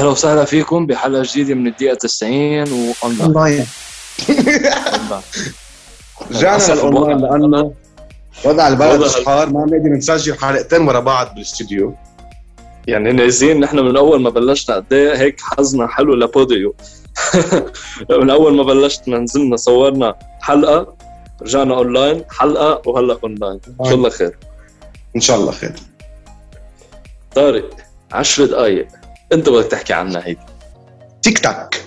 أهلا وسهلا فيكم بحلقة جديدة من الدقيقة 90 واونلاين رجعنا للاونلاين لأنه وضع البلد صار ما بنقدر نسجل حلقتين ورا بعض بالاستديو. يعني نازلين نحن من أول ما بلشنا قد إيه هيك حظنا حلو ل podeo. من أول ما بلشنا نزلنا صورنا حلقة رجعنا اونلاين حلقة وهلا اونلاين إن شاء الله خير. إن شاء الله خير. طارق 10 دقائق انت بدك تحكي عنها هيك. tick tock.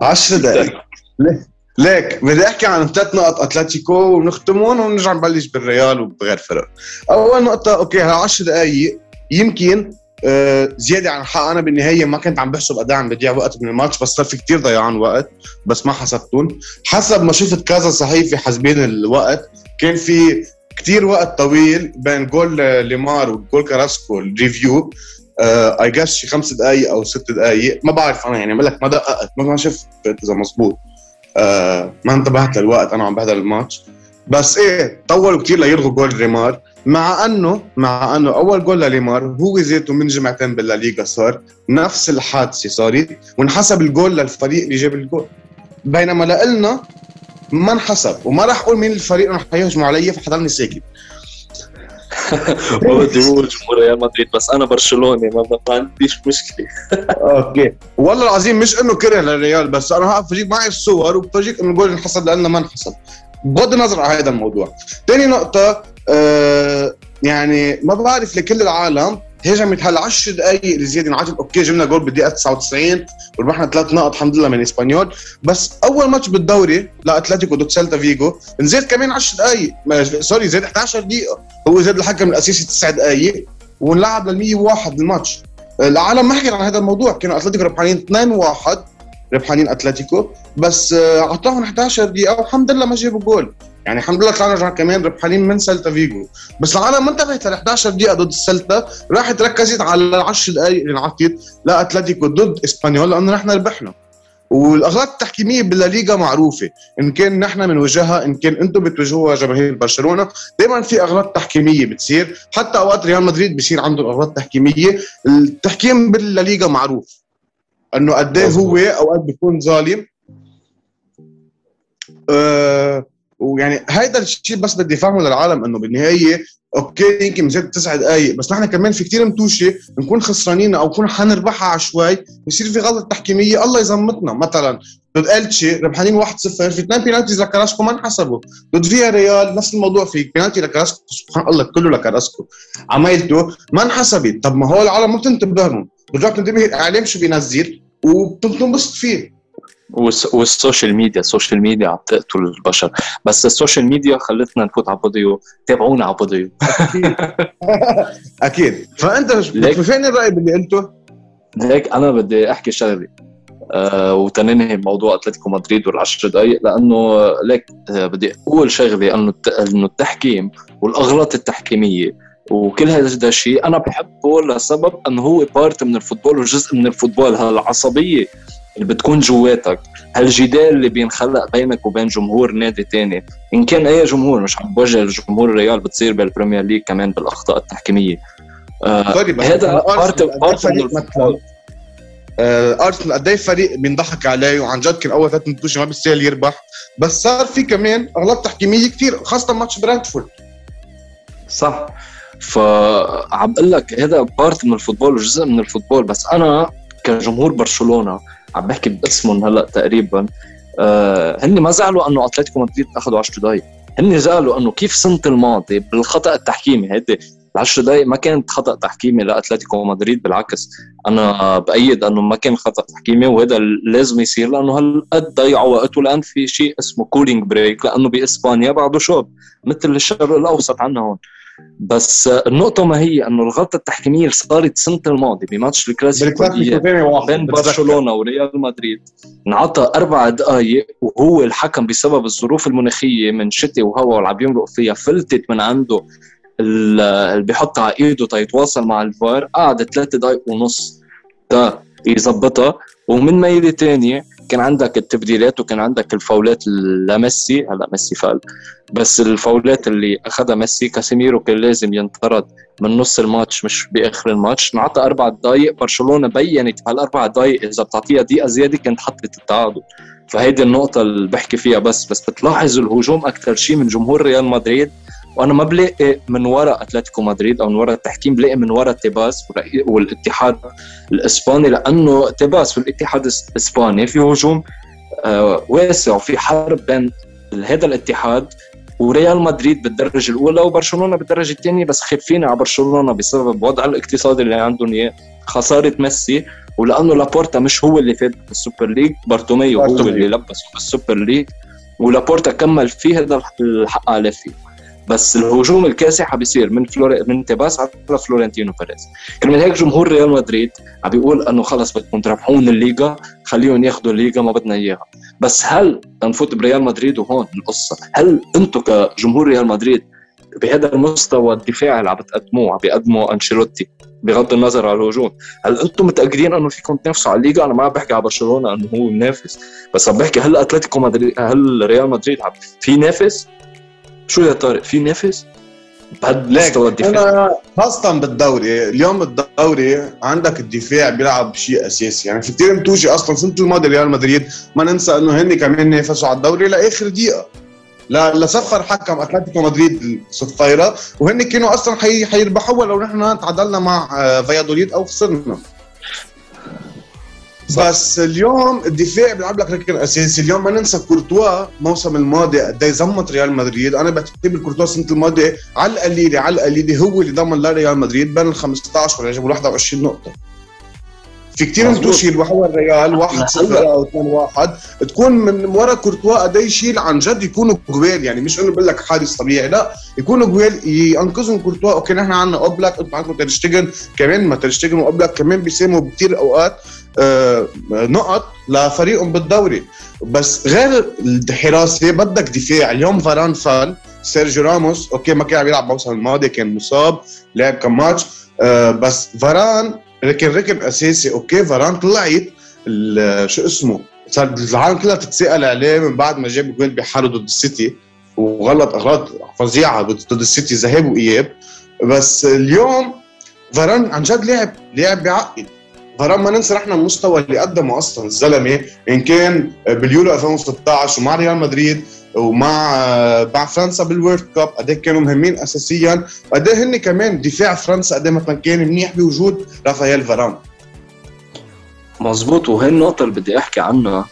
10 دقائق ليك بدي أحكي عن ثلاث نقط أتلتيكو ونختمهن ونرجع نبلش بالريال وبغير فرق. أول نقطة okay ها 10 دقائق يمكن آه زيادة عن حق أنا بالنهاية ما كنت عم بحسب قد إيه عم بضيع وقت من الماتش بس صار في كثير ضيعان وقت بس ما حسبتهم. حسب ما شفت كذا صحيفه حاسبين الوقت كان في كثير وقت طويل بين جول ليمار وجول كاراسكو ال review. I guess شي خمس دقائق أو ست دقائق ما بعرف أنا يعني لك ما دققت ما شفت اذا مزبوط آه ما انتبهت للوقت أنا عم بحضر الماتش. بس إيه طولوا كثير ليلغوا جول ريمار مع إنه مع إنه أول جول لليمار هو ذاته من جمعتين بالليغا صار نفس الحادثة صارت وانحسب الجول للفريق اللي جاب الجول. بينما لنا ما انحسب وما راح أقول مين الفريق رح يهجموا علي فحضرني ساكت. ما بدي أقول جمهور ريال مدريد بس أنا برشلوني ما, ما عنديش مشكلة. okay. والله العظيم مش إنه كره للريال بس أنا هقف فرجيك معي الصور وبفرجيك إنه الجول انحسب لأنه ما انحسب بغض النظر عن هذا الموضوع. ثاني نقطة آه يعني ما بعرف لكل العالم هجمت هال 10 دقائق الزياده انعطت. okay جبنا جول بالدقيقة 99 وربحنا ثلاث نقط الحمد لله من إسبانيول. بس أول ماتش بالدوري لاتلتيكو ضد سيلتا فيغو. نزيد كمان 10 دقائق sorry زاد 11 دقيقة. هو زاد الحكم الأساسي 9 دقائق ونلعب لل 101 الماتش. العالم ما حكي عن هذا الموضوع. كانوا أتلتيكو ربحانين 2-1 ربحانين أتلتيكو. بس أعطاهم 11 دقيقة والحمد لله ما جابوا جول. يعني الحمد لله طلعنا رجعنا كمان ربحانين من سلتا فيغو. بس العالم ما انتبهت ل 11 دقيقة ضد السلتا راحت ركزت على ال 10 دقائق اللي انعطت لأتلتيكو ضد إسبانيول لأنه نحن ربحنا. والاغلاط التحكيمية بالليغا معروفة. إن كان نحن بنوجهها إن كان أنتم بتوجهوها جماهير برشلونة دائما في اغلاط تحكيمية بتصير. حتى أوقات ريال مدريد بصير عنده اغلاط تحكيمية. التحكيم بالليغا معروف. انه قد إيه هو اوقات بيكون ظالم. أه ويعني هيدا الشيء بس بدي افهمه للعالم انه بالنهاية okay يمكن زاد تسع دقائق بس نحن كمان في كثير متوشة نكون خسرانين أو نكون حنربحها على شوي بصير في غلط تحكيمية الله يزمتنا مثلا. ضد إلتشي ربحانين 1-0 في اثنين penalties لكراسكو ما انحسبوا. ضد فيا ريال نفس الموضوع في بينالتي لكراسكو سبحان الله كله لكراسكو. عملته ما انحسبت. طب ما هو العالم ما بتنتبه لهم بترجع تنتبه الاعلام شو بينزل وبتنبسط فيه. وال social media ال social media عم تقتل البشر. بس ال social media خلتنا نفوت على podeo تابعونا على podeo أكيد. أكيد. فأنت فين الرأي باللي قلته؟ ليك أنا بدي أحكي شغله وتننهي موضوع أتلتيكو مدريد والعشر دقائق لأنه ليك آه بدي أقول شغله انه إنه التحكيم والأغلاط التحكيمية وكل هذا الشيء أنا بحبه لسبب إنه هو part من ال football وجزء من ال football هالعصبية اللي بتكون جواتك هالجدال اللي بينخلق بينك وبين جمهور نادي تاني إن كان أي جمهور مش عم بوجه لجمهور الريال بتصير بال Premier League كمان بالأخطاء التحكيمية. آه هذا part part من ال football. أرسنال قد إيه فريق بينضحك عليه وعن جد كان أول ثلاث ماتشات ما بيستاهل يربح. بس صار في كمان أغلاط تحكيمية كثير خاصة ماتش برانتفورد. صح. فعم بقول لك هذا part من ال football وجزء من ال football بس أنا كجمهور برشلونة عم بحكي باسمهم هلأ تقريبا آه هن ما زعلوا إنه أتلتيكو مدريد اخذوا 10 دقائق هن زعلوا إنه كيف سنة الماضي بالخطأ التحكيمي هيدي ال 10 دقائق ما كانت خطأ تحكيمي لاتلتيكو مدريد بالعكس. أنا بأيد إنه ما كان خطأ تحكيمي وهذا لازم يصير لأنه هالقد ضيعوا وقت والان في شيء اسمه cooling break لأنه بإسبانيا بعده شوب مثل الشرق الأوسط عندنا هون. بس النقطة ما هي؟ إنه الغلطة التحكيمية اللي صارت السنة الماضية بماتش الكلاسيكو بين برشلونة وريال مدريد انعطى أربع دقائق وهو الحكم بسبب الظروف المناخية من شتي وهواء واللي عم يمرق فيها فلتت من عنده. اللي بيحطها على إيده تيتواصل مع الفار قعد ثلاث دقائق ونص تا يظبطها. ومن ميله ثانية كان عندك التبديلات وكان عندك الفاولات لميسي هلا ميسي فال بس الفاولات اللي أخذها ميسي كاسيميرو كان لازم ينطرد من نص الماتش مش بآخر الماتش. انعطى أربع دقائق برشلونة بينت هالاربع دقائق إذا بتعطيها دقيقة زيادة كانت حطت التعادل. فهيدي النقطة اللي بحكي فيها بس بس بتلاحظ الهجوم أكثر شيء من جمهور ريال مدريد. وأنا ما بلاقي من وراء أتلتيكو مدريد أو من وراء التحكيم بلاقي من وراء تيباس والاتحاد الإسباني لأنه تيباس والاتحاد الإسباني في هجوم آه، واسع وفي حرب بين هذا الاتحاد وريال مدريد بالدرجة الأولى وبرشلونة بالدرجة الثانية بس خايفين على برشلونة بسبب وضع الاقتصادي اللي عندهم اياه خسارة ميسي ولأنه لابورتا مش هو اللي فات بالسوبر ليج بارتوميو هو اللي لبسه بالسوبر ليج ولابورتا كمل فيه هذا الحق عليه فيه. بس الهجوم الكاسح بيصير من فلور... من تيباس على فلورنتينو بيريز كرمال هيك جمهور ريال مدريد عم بيقول إنه خلص بدكم تربحون الليغا خليهم ياخذوا الليغا ما بدنا إياها. بس هل نفوت بريال مدريد وهون؟ القصة هل أنتم كجمهور ريال مدريد بهذا المستوى الدفاعي اللي عم بتقدموه عم بيقدموا أنشيلوتي بغض النظر عن الهجوم هل أنتم متأكدين إنه فيكم تنافسوا على الليغا؟ أنا ما عم بحكي على برشلونة إنه هو منافس بس عم بحكي هل أتلتيكو مدريد هل ريال مدريد في ينافس؟ شو يا طارق في نفس؟ بهالمستوى الدفاع. خاصة بالدوري اليوم بالدوري عندك الدفاع بيلعب شيء أساسي. يعني في كثير متوجي أصلا سنة الماضية ريال مدريد؟ ما ننسى إنه هن كمان نافسوا على الدوري لآخر دقيقة. لصفر حكم أتلتيكو مدريد صفيرة وهن كانوا أصلا حي... حيربحوها لو نحن تعادلنا مع آه، فيادوليد أو خسرنا. صح. بس اليوم الدفاع بيلعب لك ركن اساسي اليوم ما ننسى كورتوا الموسم الماضي قد إيه زمت ريال مدريد. أنا بعتبر كورتوا السنة الماضيه على القليله على القليله هو اللي ضمن لريال مدريد بين ال 15 ولا جابوا 21 نقطة. في كثير من تشيل وحول الريال 1 0 أو 2 1 تكون من ورا كورتوا قد يشيل عن جد يكونوا جوال يعني مش إنه بقول لك حادث طبيعي لا. يكونوا جوال ينقذهم كورتوا. okay نحن عندنا أوبلاك أنتم عندكم تير شتيجن كمان ما تير شتيجن وأوبلاك كمان بيساهموا بكثير أوقات. نقط لفريقهم بالدوري. بس غير الحراسه بدك دفاع. اليوم فاران فال سيرجيو راموس okay ما كان عم يلعب الموسم الماضي كان مصاب لعب كم ماتش. آه، بس فاران ركن ركن أساسي okay فاران طلعت شو اسمه صار العالم كلها تتساءل عليه من بعد ما جاب جول بحاله ضد السيتي وغلط اغلاط فظيعة ضد السيتي ذهاب وإياب. بس اليوم فاران عن جد لعب لعب بعقل. فرغم ما ننسى نحن المستوى اللي قدمه أصلا الزلمة إن كان باليورو 2016 ومع ريال مدريد ومع مع فرنسا بالورد كاب قد إيه كانوا مهمين اساسيا وقد إيه هن كمان دفاع فرنسا قد إيه مثلا كان منيح بوجود رافائيل فاران مزبوط وهي النقطة اللي بدي أحكي عنها.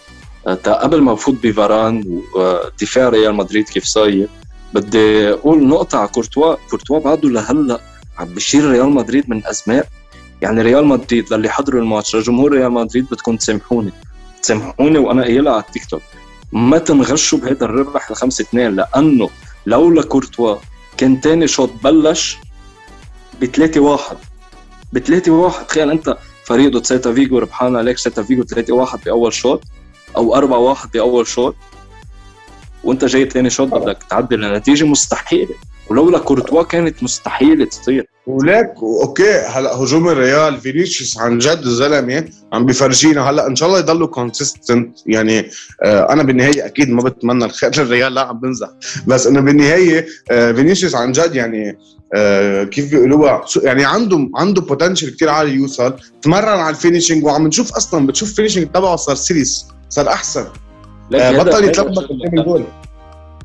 قبل ما نفوت بفاران ودفاع ريال مدريد كيف صاير بدي أقول نقطة على كورتوا، كورتوا بعده لهلأ عم بشيل ريال مدريد من ازمات يعني ريال مدريد للي حضروا الماتش لجمهور ريال مدريد بدكم تسامحوني. تسامحوني وأنا قايلها على التيك توك. ما تنغشوا بهذا الربح 5 2 لأنه لولا كورتوا كان تاني شوط بلش ب 3 1 ب 3 1 تخيل أنت فريق ضد سيلتا فيجو ربحان عليك سيلتا فيجو 3 1 بأول شوط أو 4 1 بأول شوط. وأنت جاي ثاني شوط بدك تعدل لنتيجة مستحيلة. ولولا كورتوا كانت مستحيل تصير. وليك okay هلا هجوم الريال فينيسيوس عن جد الزلمه عم بفرجينا. هلا ان شاء الله يضلوا consistent يعني آه أنا بالنهاية أكيد ما بتمنى الخير للريال لا عم بمزح. بس انه بالنهاية آه فينيسيوس عن جد يعني آه كيف بيقولوها يعني عنده عنده potential كثير عالي يوصل. تمرن على ال finishing وعم نشوف أصلا بتشوف ال finishing تبعه صار serious صار أحسن. آه بطل يتلبك قدام الجول.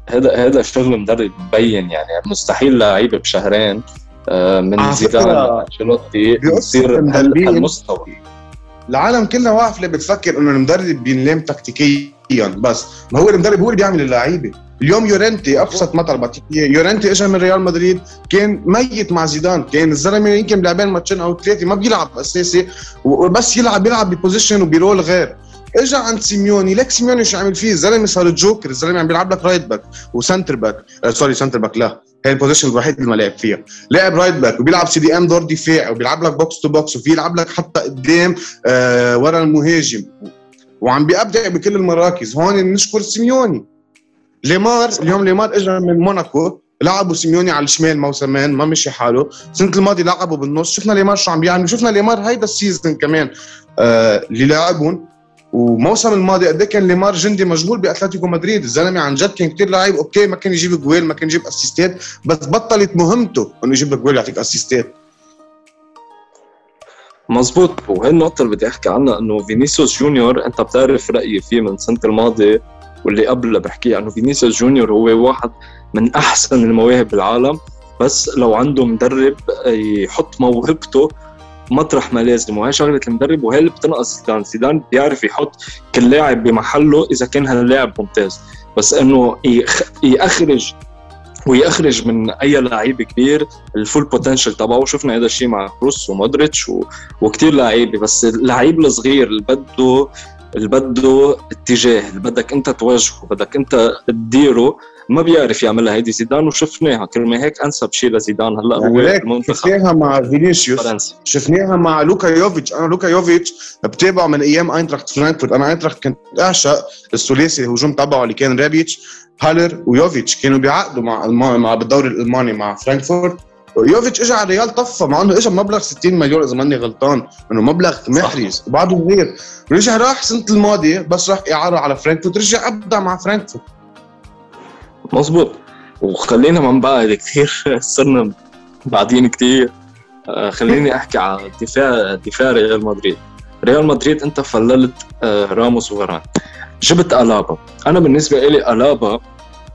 هذا هذا شغل مدرب مبين يعني مستحيل لعيبه بشهرين آه، من زيدان أنشيلوتي يصير هالمستوى. العالم كلها واقف اللي بتفكر إنه المدرب بينلام تكتيكيا؟ بس ما هو المدرب هو اللي بيعمل اللعيبة. اليوم يورنتي أبسط طلبت يورنتي اجى من ريال مدريد كان ميت مع زيدان. كان الزلمة يمكن بلعبين ماتشين أو ثلاثة ما بيلعب أساسي وبس يلعب يلعب ب position وب role غير. اجى عند سيميوني ليك سيميوني شو عمل فيه؟ الزلمة صار الجوكر الزلمة عم بيلعب لك right back و center back آه sorry center back لا. هي ال position الوحيد اللي ما لعب فيها. لعب right back وبيلعب CDM دور دفاعي وبيلعب لك box to box وفي يلعب لك حتى قدام آه ورا المهاجم. وعم بيبدع بكل المراكز. هون نشكر سيميوني. ليمار اليوم ليمار اجى من موناكو لعبوا سيميوني على الشمال موسمين ما مشي حاله. السنة الماضية لعبوا بالنص. شفنا ليمار شو عم بيعمل. شفنا ليمار هيدا ال season كمان آه اللي لاعبهم وموسم الماضي قد إيه كان ليمار جندي مجهول بأتلتيكو مدريد؟ الزلمة عن جد كان كثير لعيب okay ما كان يجيب جويل ما كان يجيب أسيستات بس بطلت مهمته إنه يجيب جويل يعطيك أسيستات. مزبوط وهي النقطة اللي بدي أحكي عنها إنه فينيسيوس جونيور أنت بتعرف رأيي فيه من السنة الماضية واللي قبلها بحكي إنه فينيسيوس جونيور هو واحد من أحسن المواهب بالعالم بس لو عنده مدرب يحط موهبته مطرح ما لازم وهي شغلة المدرب وهي اللي بتنقص زيدان زيدان بيعرف يحط كل لاعب بمحله إذا كان هاللاعب ممتاز. بس إنه يخرج ويخرج من أي لعيب كبير الفول بوتنشل تبعه. شفنا هذا الشيء مع كروس ومودريتش و... وكثير لعيبة. بس اللعيب الصغير اللي بده اللي بده اتجاه اللي بدك انت تواجهه بدك انت تديره ما بيعرف يعملها. هيدي زيدان وشفناها. كرمال هيك أنسب شيء لزيدان. هلأ يعني هو المنتخب. شفناها مع فينيسيوس. شفناها مع لوكا يوفيتش. أنا لوكا يوفيتش بتابعه من أيام أينتراخت فرانكفورت. أنا أينتراخت كنت أعشق الثلاثي الهجوم تبعه اللي كان ريبيتش هالر ويوفيتش. كانوا بيعقدوا مع مع بالدوري الألماني مع فرانكفورت. يوفيتش اجى على الريال طفى مع إنه اجى بمبلغ 60 مليون إذا ماني غلطان إنه مبلغ محرز. وبعده صغير رجع راح السنة الماضية بس راح إعارة على فرانكفورت رجع أبدع مع فرانكفورت. مظبوط. وخلينا من بعد كثير صرنا بعدين كثير آه، خليني أحكي على دفاع دفاع ريال مدريد. ريال مدريد أنت فللت آه، راموس وفاران جبت ألابا. أنا بالنسبة لي ألابا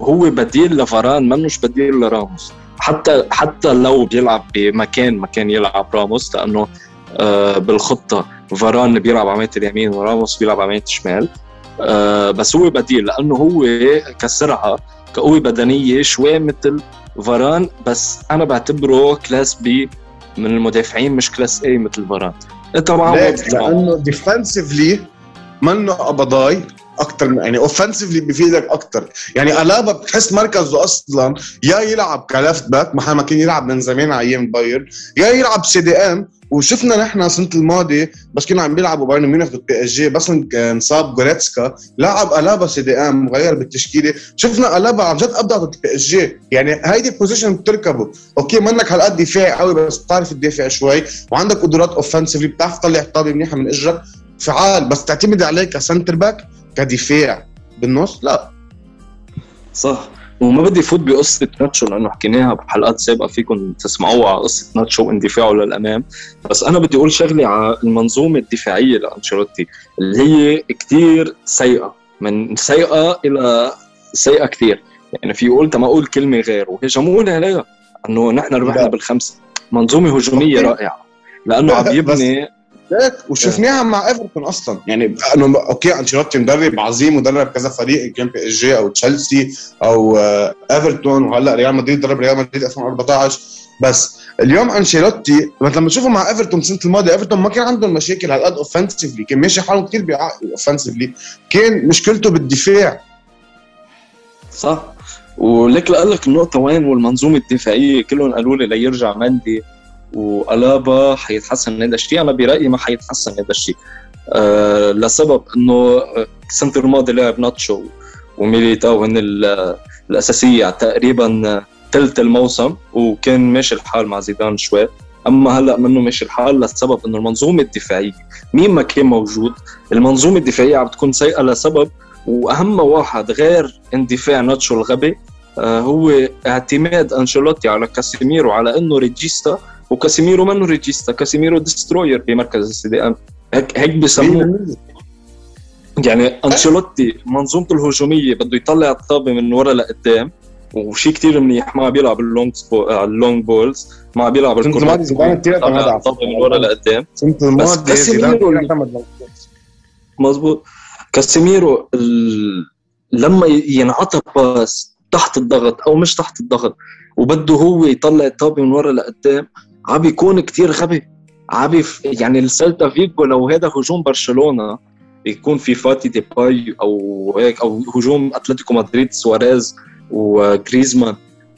هو بديل لفاران منوش بديل لراموس. حتى حتى لو بيلعب بمكان مكان يلعب راموس لأنه آه، بالخطة فاران بيلعب على اليمين وراموس بيلعب على الشمال بس هو بديل لأنه هو كسرعه كقوة بدنية شوي مثل فاران بس أنا بعتبره class B من المدافعين مش class A مثل فاران. انت معه لأنه defensively منه قبضاي أكثر يعني offensively بفيدك أكثر يعني ألابا بتحس مركزه أصلا يا يلعب ك left back محل ما كان يلعب من زمان على أيام بايرن يا يلعب CDM وشفنا نحن السنة الماضية بس كنا عم بيلعبوا بايرن ميونخ بالبي إس جي بس انصاب جوريتسكا لعب ألابا CDM غير بالتشكيلة. شفنا ألابا عن جد أبدع بالبي إس جي. يعني هيدي ال position بتركبه. okay منك هالقد دفاعي قوي بس بتعرف تدافع شوي وعندك قدرات offensively بتعرف تطلع طابه منيحة من إجرك. فعال بس تعتمد عليه ك center back كدفاع بالنص؟ لا. صح. وما بدي فوت بقصة ناتشو لأنه حكيناها بحلقات سابقة فيكم تسمعوها على قصة ناتشو واندفاعه للأمام. بس أنا بدي أقول شغلة على المنظومة الدفاعية لأنشيلوتي اللي هي كتير سيئة. من سيئة إلى سيئة كثير يعني في يقول ما أقول كلمة غير. وهجمونا عليها. إنه نحن ربحنا بالخمسة. منظومة هجومية رائعة. لأنه عم يبني وشفناها مع إيفرتون أصلا. يعني okay أنشيلوتي مدرب عظيم ودرب كذا فريق كان بي إس جي أو تشيلسي أو آه، إيفرتون وهلأ ريال مدريد درب ريال مدريد 2014 بس اليوم أنشيلوتي لما تشوفه مع إيفرتون السنة الماضية إيفرتون ما كان عندهم مشاكل هالقد اوفنسively كان ماشي حالهم كثير بعقل اوفنسively كان مشكلته بالدفاع. صح. لقول لك النقطه وين والمنظومة الدفاعية كلهم قالوا لي ليرجع مندي. وألابا حيتحسن هذا الشيء. أنا برأيي ما حيتحسن هذا الشيء. أه لسبب إنه السنة الماضيه لعب ناتشو وميليتاو هن الأساسية تقريبا ثلث الموسم وكان ماشي الحال مع زيدان شوي. أما هلأ منه ماشي الحال لسبب إنه المنظومة الدفاعية مين ما كان موجود المنظومة الدفاعية عم تكون سيئة لسبب وأهم واحد غير اندفاع ناتشو الغبي آه هو اعتماد أنشيلوتي على كاسيميرو على إنه regista وكاسيميرو منه regista؟ كاسيميرو destroyer بمركز ال CDM هيك هيك بسموه. يعني أنشيلوتي منظومته الهجومية بده يطلع الطابة من ورا لقدام وشيء كثير منيح ما بيلعب ال long ال long balls ما بيلعب الطابه من ورا لقدام. بس كاسيميرو مزبوط كاسيميرو ال... لما ينعطى pass تحت الضغط أو مش تحت الضغط وبده هو يطلع الطابة من ورا لقدام. عم بيكون كتير غبي عم يعني السلتا فيجو لو هذا هجوم برشلونة يكون في فاتي ديباي أو هيك أو هجوم أتلتيكو مدريد سواريز وجريزمان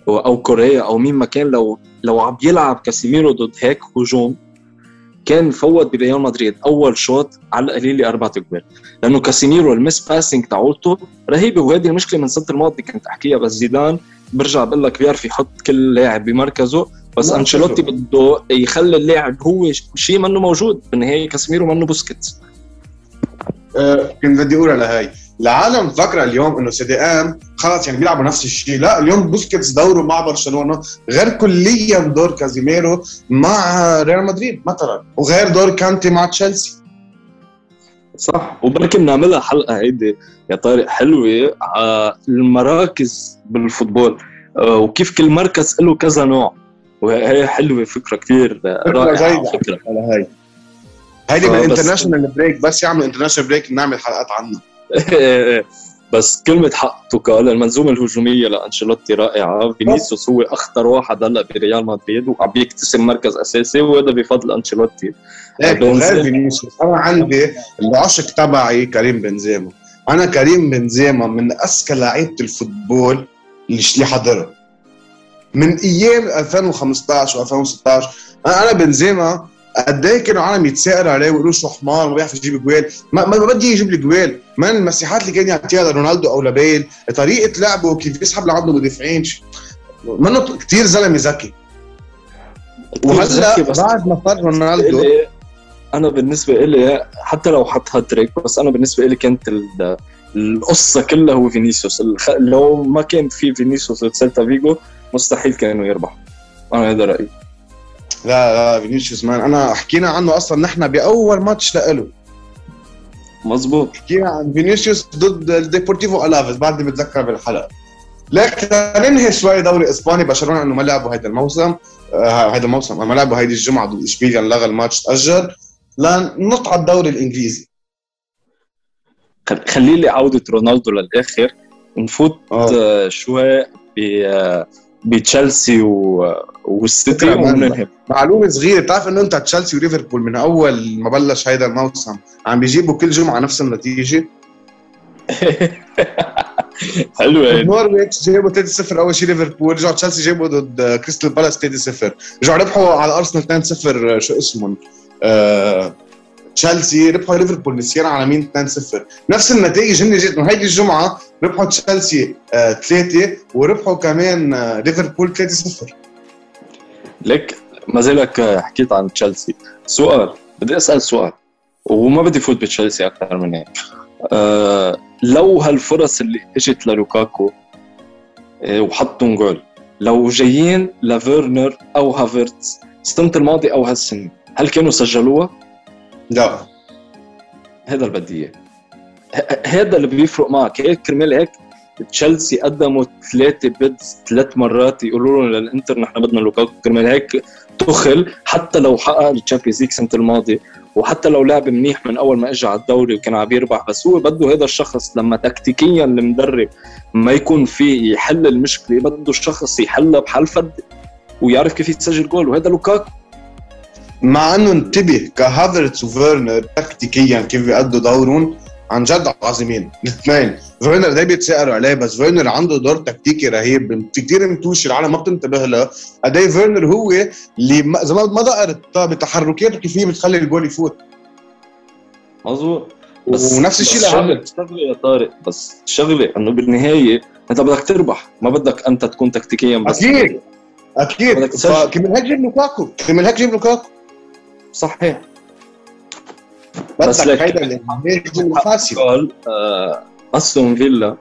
أو كوريا أو مين ما كان لو لو عم يلعب كاسيميرو ضد هيك هجوم كان فوت بريال مدريد أول شوط على القليل أربع إجوال. لأنه كاسيميرو ال miss passing تاعولته رهيبه وهذه المشكلة من السنة الماضيه كنت احكيها بس زيدان برجع بقول لك بيعرف يحط كل لاعب بمركزه بس أنشيلوتي بده يخلي اللاعب هو شيء منه موجود بالنهاية كاسيميرو منه بوسكيتس. أه كنت بدي أقول على هاي. العالم فاكرة اليوم إنه CDM خلص يعني بيلعبوا نفس الشيء. لا اليوم بوسكيتس دوره مع برشلونة غير كليا دور كازيميرو مع ريال مدريد مثلا وغير دور كانتي مع تشيلسي. صح وبركي بنعملها حلقة هيدي يا طارق حلوة على المراكز بال football. آه، وكيف كل مركز له كذا نوع. وهي حلوة فكرة كثير رائعة فكرة. على هاي. هيدي بال international break بس يعمل international break نعمل حلقات عنها. بس كلمة حق تنقال المنظومة الهجومية لأنشيلوتي رائعة. فينيسيوس هو أخطر واحد هلأ بريال مدريد وعم بيكتسب مركز أساسي وهذا بفضل أنشيلوتي. غير فينيسيوس أنا عندي العشق تبعي كريم بنزيما. أنا كريم بنزيما من أذكى لعيبة ال football اللي حضرها. من أيام 2015 و2016 أنا بنزيما قد إيه كانوا عالم يتسائلوا عليه ويقولوا شو حمار ما بيعرف يجيب جوال. ما, ما بدي يجيب لي جوال. من المساحات اللي كان يعطيها لرونالدو أو لبيل طريقة لعبه كيف يسحب لعنده مدافعين منه كثير زلمه ذكي وهلا بعد ما صار رونالدو أنا بالنسبة لي حتى لو حط هاتريك بس أنا بالنسبة لي كانت القصة كلها هو فينيسيوس. لو ما كان في فينيسيوس وسيلتا فيجو مستحيل كانوا يربحوا. أنا هذا رأيي. لا لا فينيسيوس man. أنا حكينا عنه أصلا نحن بأول ماتش لإله. مزبوط حكينا عن فينيسيوس ضد الديبورتيفو الافيس بعد بتذكر بالحلقة. لكن ننهي شوي دوري إسباني برشلونة إنه ما لعبوا هيدا الموسم آه هيدا الموسم ما لعبوا هيدي الجمعة ضد إشبيليا لغى الماتش تأجل. لنط على الدوري الإنجليزي. خلي لي عوده رونالدو للآخر. نفوت آه. شوي ب بتشيلسي والسيتي وننهي معلومه صغيرة. بتعرف إنه أنت تشيلسي وليفربول من أول ما بلش هيدا الموسم عم بيجيبوا كل جمعة نفس النتيجة؟ حلوة نورويتش جابوا 3-0 أول شيء ليفربول رجعوا تشيلسي جابوا ضد كريستال بالاس 3-0 رجعوا ربحوا على أرسنال 2-0 شو اسمهم؟ آه تشيلسي ربحوا ليفربول نسيان على مين؟ 2-0 نفس النتائج هن جت هيدي الجمعة ربحوا تشيلسي 3 آه وربحوا كمان آه ليفربول 3-0 لك ما زالك حكيت عن تشيلسي. سؤال بدي أسأل سؤال وما بدي فوت بتشيلسي أكثر من هيك أه لو هالفرص اللي إجت للوكاكو أه وحطوا جول لو جايين لفيرنر أو هافرتز السنة الماضي أو هالسنة هل كانوا سجلوها؟ لا. هذا اللي بدي إياه. هذا اللي بيفرق معك هيك كرمال هيك تشيلسي قدموا ثلاثة bids ثلاث مرات يقولوا لهم للإنتر نحن بدنا لوكاكو. كرمال هيك توخل حتى لو حقق ال Champions League السنة الماضية وحتى لو لعب منيح من أول ما اجى على الدوري وكان عم يربح بس هو بده هذا الشخص لما تكتيكيا المدرب ما يكون في يحل المشكلة بده الشخص يحلها بحل فردي ويعرف كيف يتسجل جول وهذا لوكاكو. مع أنه انتبه كهافرتس وفيرنر تكتيكيا كيف بيأدوا دورهم؟ عن جد عظيمين. الاثنين فيرنر ده بيتسألوا عليه بس فيرنر عنده دور تكتيكي رهيب. في كثير متوش العالم ما بتنتبه له. قد إيه فيرنر هو اللي إذا ما دقرت بتحركاته كيف هي بتخلي الجول يفوت. مظبوط. بس ونفس الشيء لعمل شغله يا طارق بس شغلة إنه بالنهاية أنت بدك تربح ما بدك أنت تكون تكتيكيا بس. أكيد. أكيد. كرمال هيك جيب لوكاكو. كرمال هيك جيب لوكاكو. صحيح. بس لك هيدا قال آه أستون فيلا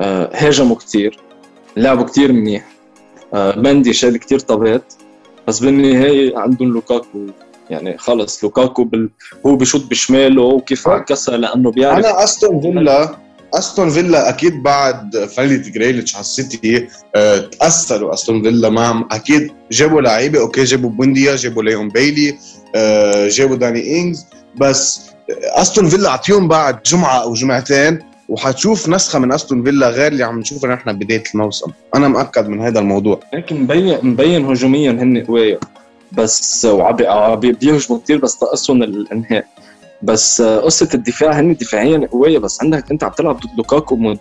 آه هاجموا كثير لعبوا كثير منيح. آه بندي شال كثير طابات بس بالنهاية عندهم لوكاكو. يعني خلص لوكاكو بال... هو بشوط بشماله وكيف عكسها لأنه بيعرف. أنا أستون فيلا أستون فيلا أكيد بعد فلة جريليش على السيتي آه، تأثروا أستون فيلا معهم أكيد جابوا لعيبة أوكي جابوا بوينديا جابوا ليون بايلي آه، جابوا داني انجز بس أستون فيلا أعطيهم بعد جمعة أو جمعتين وحتشوف نسخة من أستون فيلا غير اللي عم نشوفها نحن بداية الموسم. أنا مأكد من هذا الموضوع. لكن مبين مبين هجوميا هن قوية. بس بيهجموا كثير بس ناقصهم الإنهاء. بس قصة الدفاع هن دفاعيا قوية بس عندك أنت عم تلعب ضد لوكاكو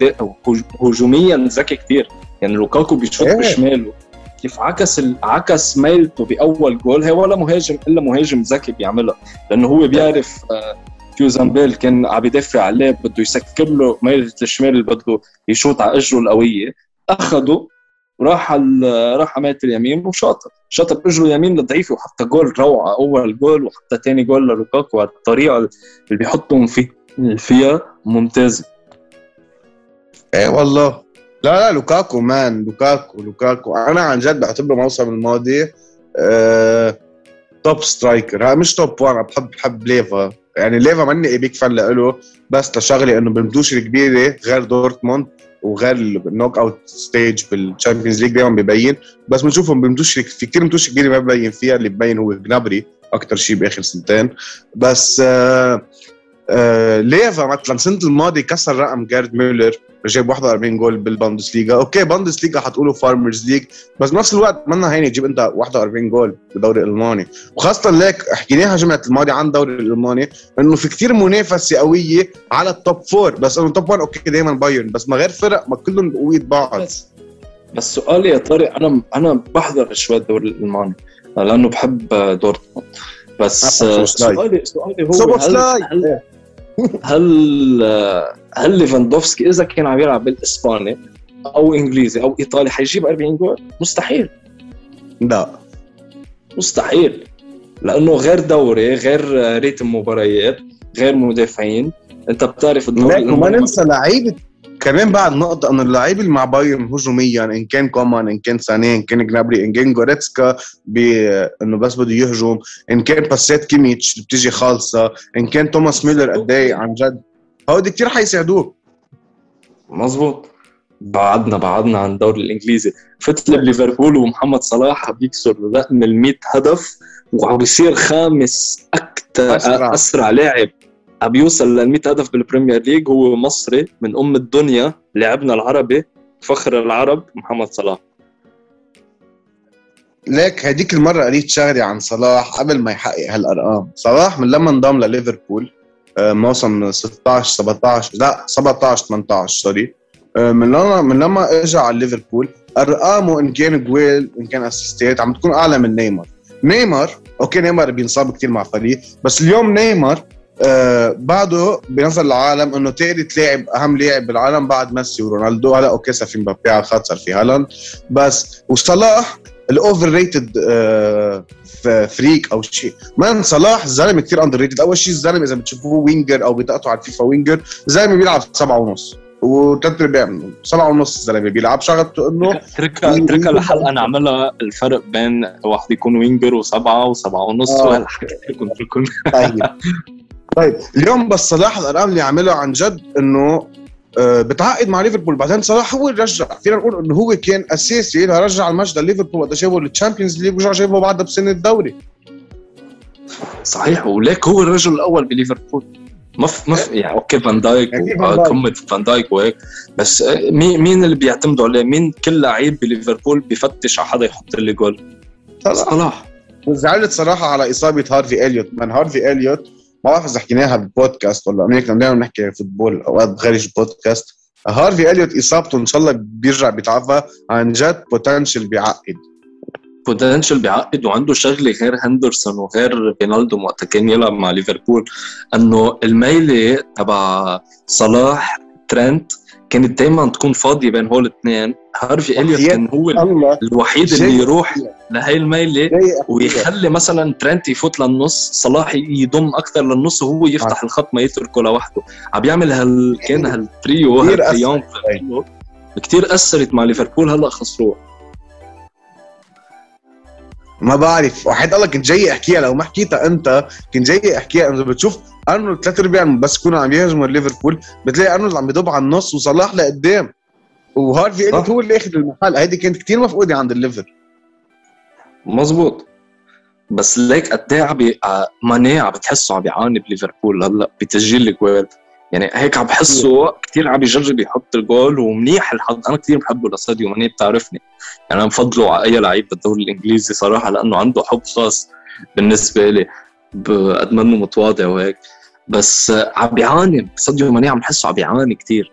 هجوميا ذكي كثير يعني لوكاكو بيشوط إيه. بشماله. كيف عكس عكس ميلته بأول جول هي ولا مهاجم إلا مهاجم ذكي بيعملها. لأنه هو بيعرف آه، كيوزامبيل كان عم يدافع عليه بده يسكر له ميلة الشمال اللي بده يشوط على إجره القوية. اخذه راح راح على اليمين وشاطر. شاطر اجره يمين لضعيفة وحتى جول روعة أول جول وحتى ثاني جول للوكاكو الطريقة اللي بيحطهم فيه فيها ممتازة. إيه والله. لا لا لوكاكو man لوكاكو لوكاكو. أنا عن جد بعتبره موسم الماضي آه top striker مش top 1 بحب بحب ليفا. يعني ليفا ماني big fan له بس لشغله إنه بالمتوش الكبيرة غير دورتموند وغير ال knockout stage بال Champions League دائما ببين. بس بنشوفهم بمدوش في كثير متوش كبيره ما ببين فيها اللي ببين هو جنابري أكثر شيء بآخر سنتين. بس آه آه ليفا مثلا السنة الماضية كسر رقم جيرد ميلر جاب 41 جول بالبوندسليغا. okay بوندسليغا حتقولوا farmers league بس بنفس الوقت منا هيني تجيب أنت 41 جول بالدوري الألماني. وخاصة ليك حكيناها جمعة الماضي عن الدوري الألماني إنه في كثير منافسة قوية على ال top four بس إنه top 1 okay دائما بايرن بس ما غير فرق ما كلهم قوية بعض. بس, بس سؤالي يا طارق أنا أنا بحضر شوي الدوري الألماني لأنه بحب دورتموند. بس سؤالي سؤالي هو هل, هل, هل هل ليفاندوفسكي إذا كان عم يلعب بالإسباني أو إنجليزي أو إيطالي حيجيب 40 جول؟ مستحيل. لا. مستحيل. لأنه غير دوري غير ريتم مباريات غير مدافعين. أنت بتعرف الدوري وما ننسى لعيبة كمان بعد نقطة انه اللعيبة اللي مع بايرن هجوميا إن كان كومان إن كان ساني إن كان جنابري إن كان جوريتسكا إنه بس بده يهجم إن كان باسات كيميتش اللي بتيجي خالصة إن كان توماس ميلر قد إيه عن جد. هودي كثير حيساعدوك. مزبوط بعدنا بعدنا عن الدوري الإنجليزي. فتلة بليفربول ومحمد صلاح بيكسر رقم ال 100 هدف وعم بيصير خامس أكثر أسرع, أسرع لاعب. عم يوصل لل 100 هدف بال Premier League هو مصري من أم الدنيا لاعبنا العربي فخر العرب محمد صلاح. ليك هديك المرة قريت شغله عن صلاح قبل ما يحقق هالأرقام. صلاح من لما انضم لليفربول آه، موسم 16 17 لا 17 18 sorry. آه، من لما من لما اجى على ليفربول أرقامه إن كان جوال إن كان assist ات عم تكون أعلى من نيمار. نيمار okay نيمار بينصاب كثير مع فريق بس اليوم نيمار آه بعده بنظر العالم إنه ثالث لاعب أهم لاعب بالعالم بعد ميسي ورونالدو. هلا okay صار في مبابي على الخط صار في هالاند. بس وصلاح ال overrated freak أو شيء. man صلاح زلمه كثير underrated أول شيء الزلمة إذا بتشوفوه winger أو بتحطوه على الفيفا winger زلمه بيلعب سبعة ونص. وثلاث ارباع سبعة ونص الزلمة بيلعب. شغلته إنه تركها تركها لحلقه نعملها الفرق بين واحد يكون winger وسبعة وسبعة ونص. آه. وهالحكي لكم طيب. طيب. اليوم بس صلاح الارقام اللي عملها عن جد إنه آه، بتعاقد مع ليفربول. بعدين صلاح هو اللي رجع. فينا نقول إنه هو كان أساسي لرجع المجد لليفربول وقت جابوا لل Champions League ورجع جابه بعدها بسنة الدوري. صحيح وليك هو الرجل الأول بليفربول. ما في ما في يعني okay فان دايك وقمه فان دايك. وهيك. بس آه، مين مين اللي بيعتمدوا عليه؟ مين كل لعيب بليفربول بيفتش على حدا يحط لي جول؟ صلاح. وزعلت صراحة على إصابة هارفي إليوت. من هارفي إليوت ما بعرف إذا حكيناها بالبودكاست ولا off record دائما بنحكي football أوقات خارج البودكاست. هارفي إليوت إصابته إن شاء الله بيرجع بيتعافى عن جد potential بيعقد potential بيعقد وعنده شغلة غير هندرسون وغير فينالدوم وقت كان يلعب مع ليفربول إنه الميلة تبع صلاح ترنت كانت دائما تكون فاضية بين هول الاثنين هارفي إليوت كان هو الوحيد اللي يروح لهي الميلة ويخلي مثلا ترنت يفوت للنص صلاح يضم أكثر للنص وهو يفتح الخط ما يتركه لوحده. عم بيعمل هال كان هالتريو هالتريون كثير أثرت مع ليفربول هلأ خسروه. ما بعرف. وحياة الله كنت جاي أحكيها لو ما حكيتها أنت كنت جاي أحكيها. انت بتشوف أرنولد ثلاث ارباع بس يكونوا عم يهاجموا ليفربول بتلاقي أرنولد عم يضب على النص وصلاح لقدام. وهارفي اليوت هو اللي أخذ المحل. هيدي كانت كثير مفقودة عند الليفر. مزبوط بس ليك قد إيه عم ماني عم بتحسه عم بيعاني بليفربول هلأ بتسجيل الجوال. يعني هيك عم بحسه كثير عم يجرب يحط الجول ومنيح الحظ. أنا كثير بحبه لساديو ماني بتعرفني. يعني أنا بفضله على أي لعيب بالدوري الإنجليزي صراحة لأنه عنده حب خاص بالنسبة لي قد ما انه متواضع وهيك. بس عم بيعاني ساديو ماني عم بحسه عم بيعاني كثير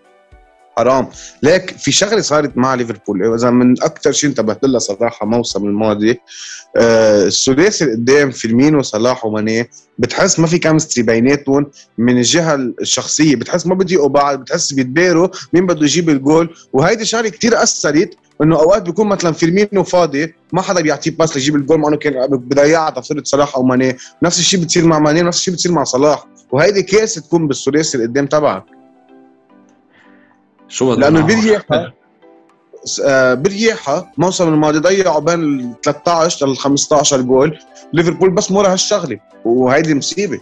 حرام. ليك في شغلة صارت مع ليفربول إذا من أكثر شيء انتبهت لها صراحة موسم الماضي آه الثلاثي قدام فيرمينو صلاح وماني بتحس ما في chemistry بيناتهم من الجهة الشخصية بتحس ما بطيقوا بعض بتحس بيتباروا مين بده يجيب الجول. وهيدي شغلة كثير أثرت إنه أوقات بيكون مثلا فيرمينو فاضي ما حدا بيعطيه pass ليجيب الجول مع إنه كان بضيعها تفصيلة صلاح أو ماني. نفس الشيء بتصير مع ماني نفس الشيء بتصير مع صلاح. وهيدي كارثه تكون بالثلاثي اللي قدام تبعك. شو لأنه بريحها آه، بريحها موسم الماضي ضيعوا بين ال 13 لل 15 جول ليفربول بس مورا هالشغله وهيدي مصيبة.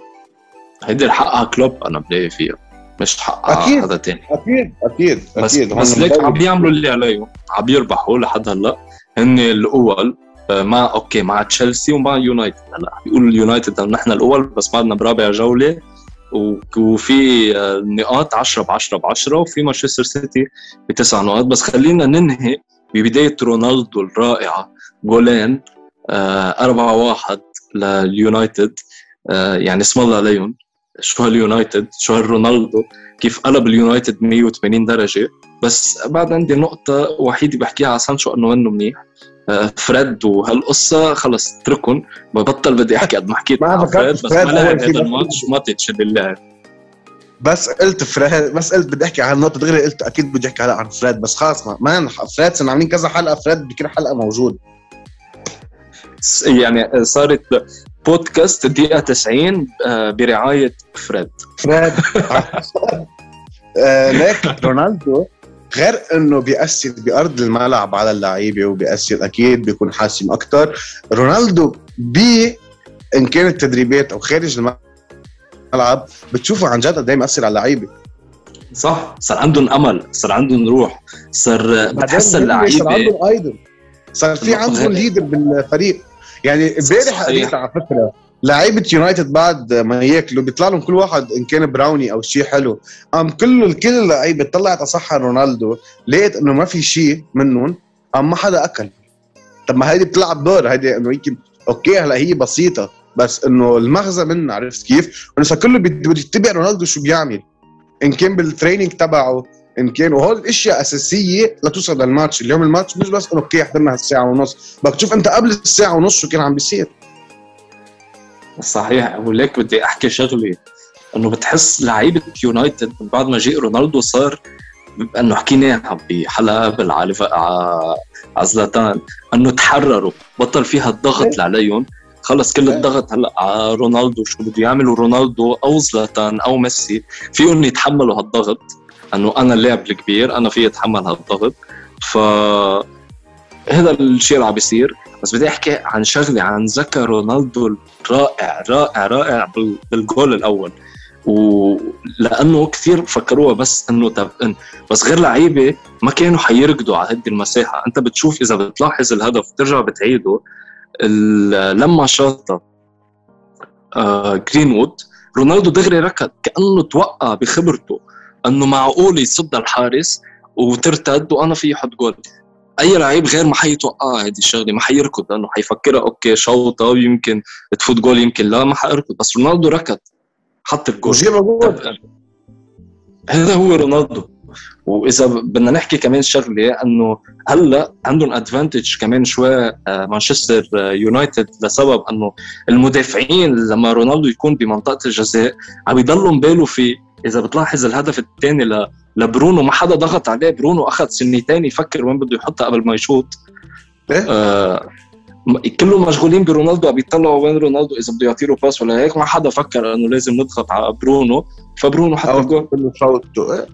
هيدي حقها كلوب أنا بلاقي فيها مش حقها أكيد. حدا تاني. أكيد أكيد بس أكيد. بس ليك. عم بيعملوا اللي عليهم عم يربحوا لحد هلأ. هن الأول آه، مع okay مع تشيلسي ومع يونايتد. هلأ بيقولوا اليونايتد نحن الأول بس بعدنا برابع جولة. وفي آه، نقاط 10 ب 10 ب 10 وفي مانشستر سيتي بتسع نقاط. بس خلينا ننهي ببداية رونالدو الرائعة. جولين 4 1 لليونايتد آه، يعني اسم الله عليهم شو هاليونايتد شو هالرونالدو كيف قلب اليونايتد 180 درجة. بس بعد عندي نقطة وحيدة بحكيها على سانشو إنه منه منيح. آه، فريد وهالقصة خلص اتركن ببطل بدي أحكي قد ما حكيت ما مع فريد بس فريد ما لعب هذا الماتش وما تتشد اللعب. بس قلت فريد بس قلت بدي أحكي عن النقطة دغري قلت أكيد بدي أحكي هلا عن فريد بس خلص ما فريد صرنا عاملين كذا حلقة فريد بكل حلقة موجود. يعني صارت بودكاست دقيقة 90 آه، برعاية فريد. فريد. آه ليك رونالدو غير إنه بيأثر بأرض الملعب على اللعيبة وبيأثر أكيد بيكون حاسم أكثر رونالدو ب إن كانت تدريبات أو خارج الملعب بتشوفه عن جد قد إيه مأثر على اللعيبة. صح صار عندهم أمل صار عندهم روح صار بتحس بعدين صار عندهم ايدول صار في عندهم ليدر بالفريق. يعني امبارح. قريت على فكرة لعيبة يونايتد بعد ما ياكلوا بيطلع لهم كل واحد إن كان براوني أو شيء حلو قام كل الكل اللعيبة طلعت صحة رونالدو لقيت إنه ما في شيء منهم قام ما حدا أكل طب ما هيدي بتلعب دور هيدي إنه يمكن أوكي هلا هي بسيطة بس إنه المغزى منها عرفت كيف؟ إنه صار كله بده يتبع رونالدو شو بيعمل إن كان بال training تبعه إن كان وهول الأشياء أساسية لتوصل للماتش. اليوم الماتش مش بس إنه أوكي حضرنا هالساعة ونص بدك تشوف أنت قبل الساعة ونص شو كان عم بيصير. صحيح. وليك بدي أحكي شغلة إنه بتحس لعيبة يونايتد من بعد ما جاء رونالدو صار إنه حكيناها بحلقه قبل على زلاتان إنه تحرروا. بطل فيها الضغط اللي عليهم خلص كل إيه. الضغط هلأ على رونالدو شو بده يعملوا رونالدو أو زلاتان أو ميسي فيهم يتحملوا هالضغط. أنه أنا اللاعب الكبير أنا في أتحمل هالضغط. ف هذا الشيء اللي عم بيصير. بس بدي أحكي عن شغلة عن ذكر رونالدو رائع رائع رائع بال- بالجول الأول. ولأنه كثير فكروها بس إنه طب إن بس غير لعيبة ما كانوا حيركضوا على هذه المساحة. أنت بتشوف إذا بتلاحظ الهدف بترجع بتعيده. لما شاطها آه جرينوود رونالدو دغري ركض كأنه توقع بخبرته. إنه معقول يصد الحارس وترتد وأنا في أحط جول. أي لعيب غير ما حيتوقع هذه الشغلة ما حيركض. لأنه حيفكرها أوكي شوطة ويمكن تفوت جول يمكن لا ما حيركض. بس رونالدو ركض حط الجول. وجيبها جول. هذا هو رونالدو. وإذا بدنا نحكي كمان شغلة إنه هلأ عندهم advantage كمان شوي مانشستر آه، يونايتد لسبب إنه المدافعين لما رونالدو يكون بمنطقة الجزاء عم يضلوا باله في إذا بتلاحظ الهدف الثاني ل لبرونو ما حدا ضغط عليه. برونو أخذ سنتين يفكر وين بده يحطها قبل ما يشوط. إيه؟ آه كلهم مشغولين برونالدو عم يطلعوا وين رونالدو إذا بده يعطي له pass ولا هيك. ما حدا فكر إنه لازم نضغط على برونو. فبرونو حط الجول. كله شوطه. إيه.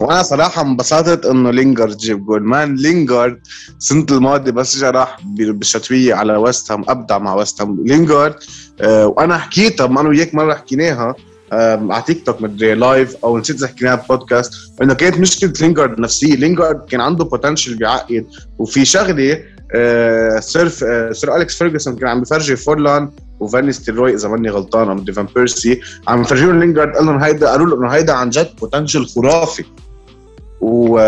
وأنا صراحة انبسطت إنه لينجارد جاب goal. Man لينجارد السنة الماضية بس اجى راح بالشتوية على ويست هام أبدع مع ويست هام. لينجارد آه وأنا حكيتها ما أنا وياك مرة حكيناها. آه على تيك توك مدري live أو نسيت إذا حكيناها بودكاست إنه كانت مشكلة لينجارد نفسية. لينجارد كان عنده potential بيعقد وفي شغلة آه Sir آه Sir أليكس فيرجسون كان عم بفرجي فورلان وفان نيستلروي إذا ماني غلطان أو مدري فان بيرسي عم يفرجيهم لينجارد قال لهم هيدا قالوا له إنه هيدا عن جد potential خرافي. و.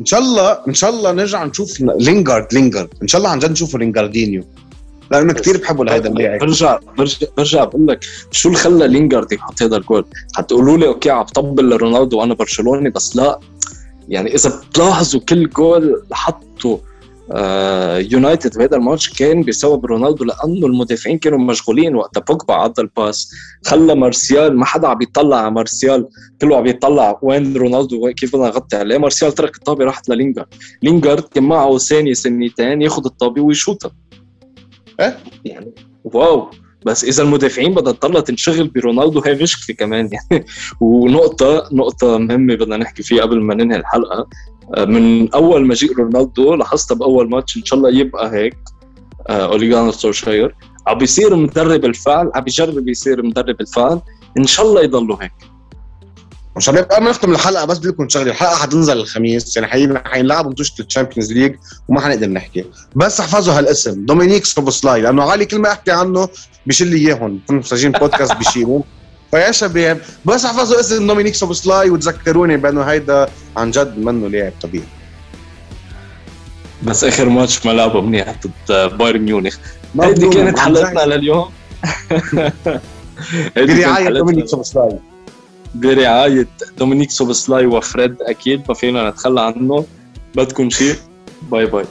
إن شاء الله إن شاء الله نرجع نشوف لينجارد لينجارد. إن شاء الله عن جد نشوفه لينجاردينيو. لأنه كثير بحبوا لهيدا اللاعب برجع برجع برجع بقول لك شو اللي خلى لينجارد يحط هذا الجول؟ حتقولوا لي أوكي عم بطبل لرونالدو وأنا برشلوني بس لا. يعني إذا بتلاحظوا كل جول حطه آه يونايتد بهذا الماتش كان بسبب رونالدو لأنه المدافعين كانوا مشغولين وقتها. بوجبا عدى ال pass خلى مارسيال ما حدا عم يطلع على مارسيال كله عم يطلع وين رونالدو كيف بدنا نغطي عليه. مارسيال ترك الطابة راحت للينجارد. لينجارد كان معه ثانية ثانيتين ياخذ الطابة ويشوطها. إيه يعني wow. بس إذا المدافعين بدها تضلها تنشغل برونالدو هي مشكله كمان يعني. ونقطة نقطة مهمة بدنا نحكي فيها قبل ما ننهي الحلقة. آه، من أول مجيء رونالدو لاحظتها بأول ماتش إن شاء الله يبقى هيك آه، أولي غونار سولشاير. عم بيصير مدرب الفعل عم بيجرب يصير مدرب الفعل. إن شاء الله يضلوا هيك. قبل ما نختم الحلقة بس بدي لكم شغله الحلقة حتنزل الخميس يعني حي... حينلعبوا ماتش ال Champions League وما حنقدر نحكي. بس احفظوا هالاسم دومينيك سوبوسلاي لأنه علي كل ما أحكي عنه بشيل لي إياهم. كنا مسجلين بودكاست بشيلوا. فيا شباب بس احفظوا اسم دومينيك سوبوسلاي وتذكروني بأنه هيدا عن جد منه لاعب طبيعي. بس آخر ماتش ما لعبه منيح ضد بايرن ميونخ. هيدي كانت حلقتنا لليوم. برعاية دومينيك سوبوسلاي برعاية دومينيك سوبوسلاي وفريد أكيد ما فينا نتخلى عنه. بدكم شيء. باي باي.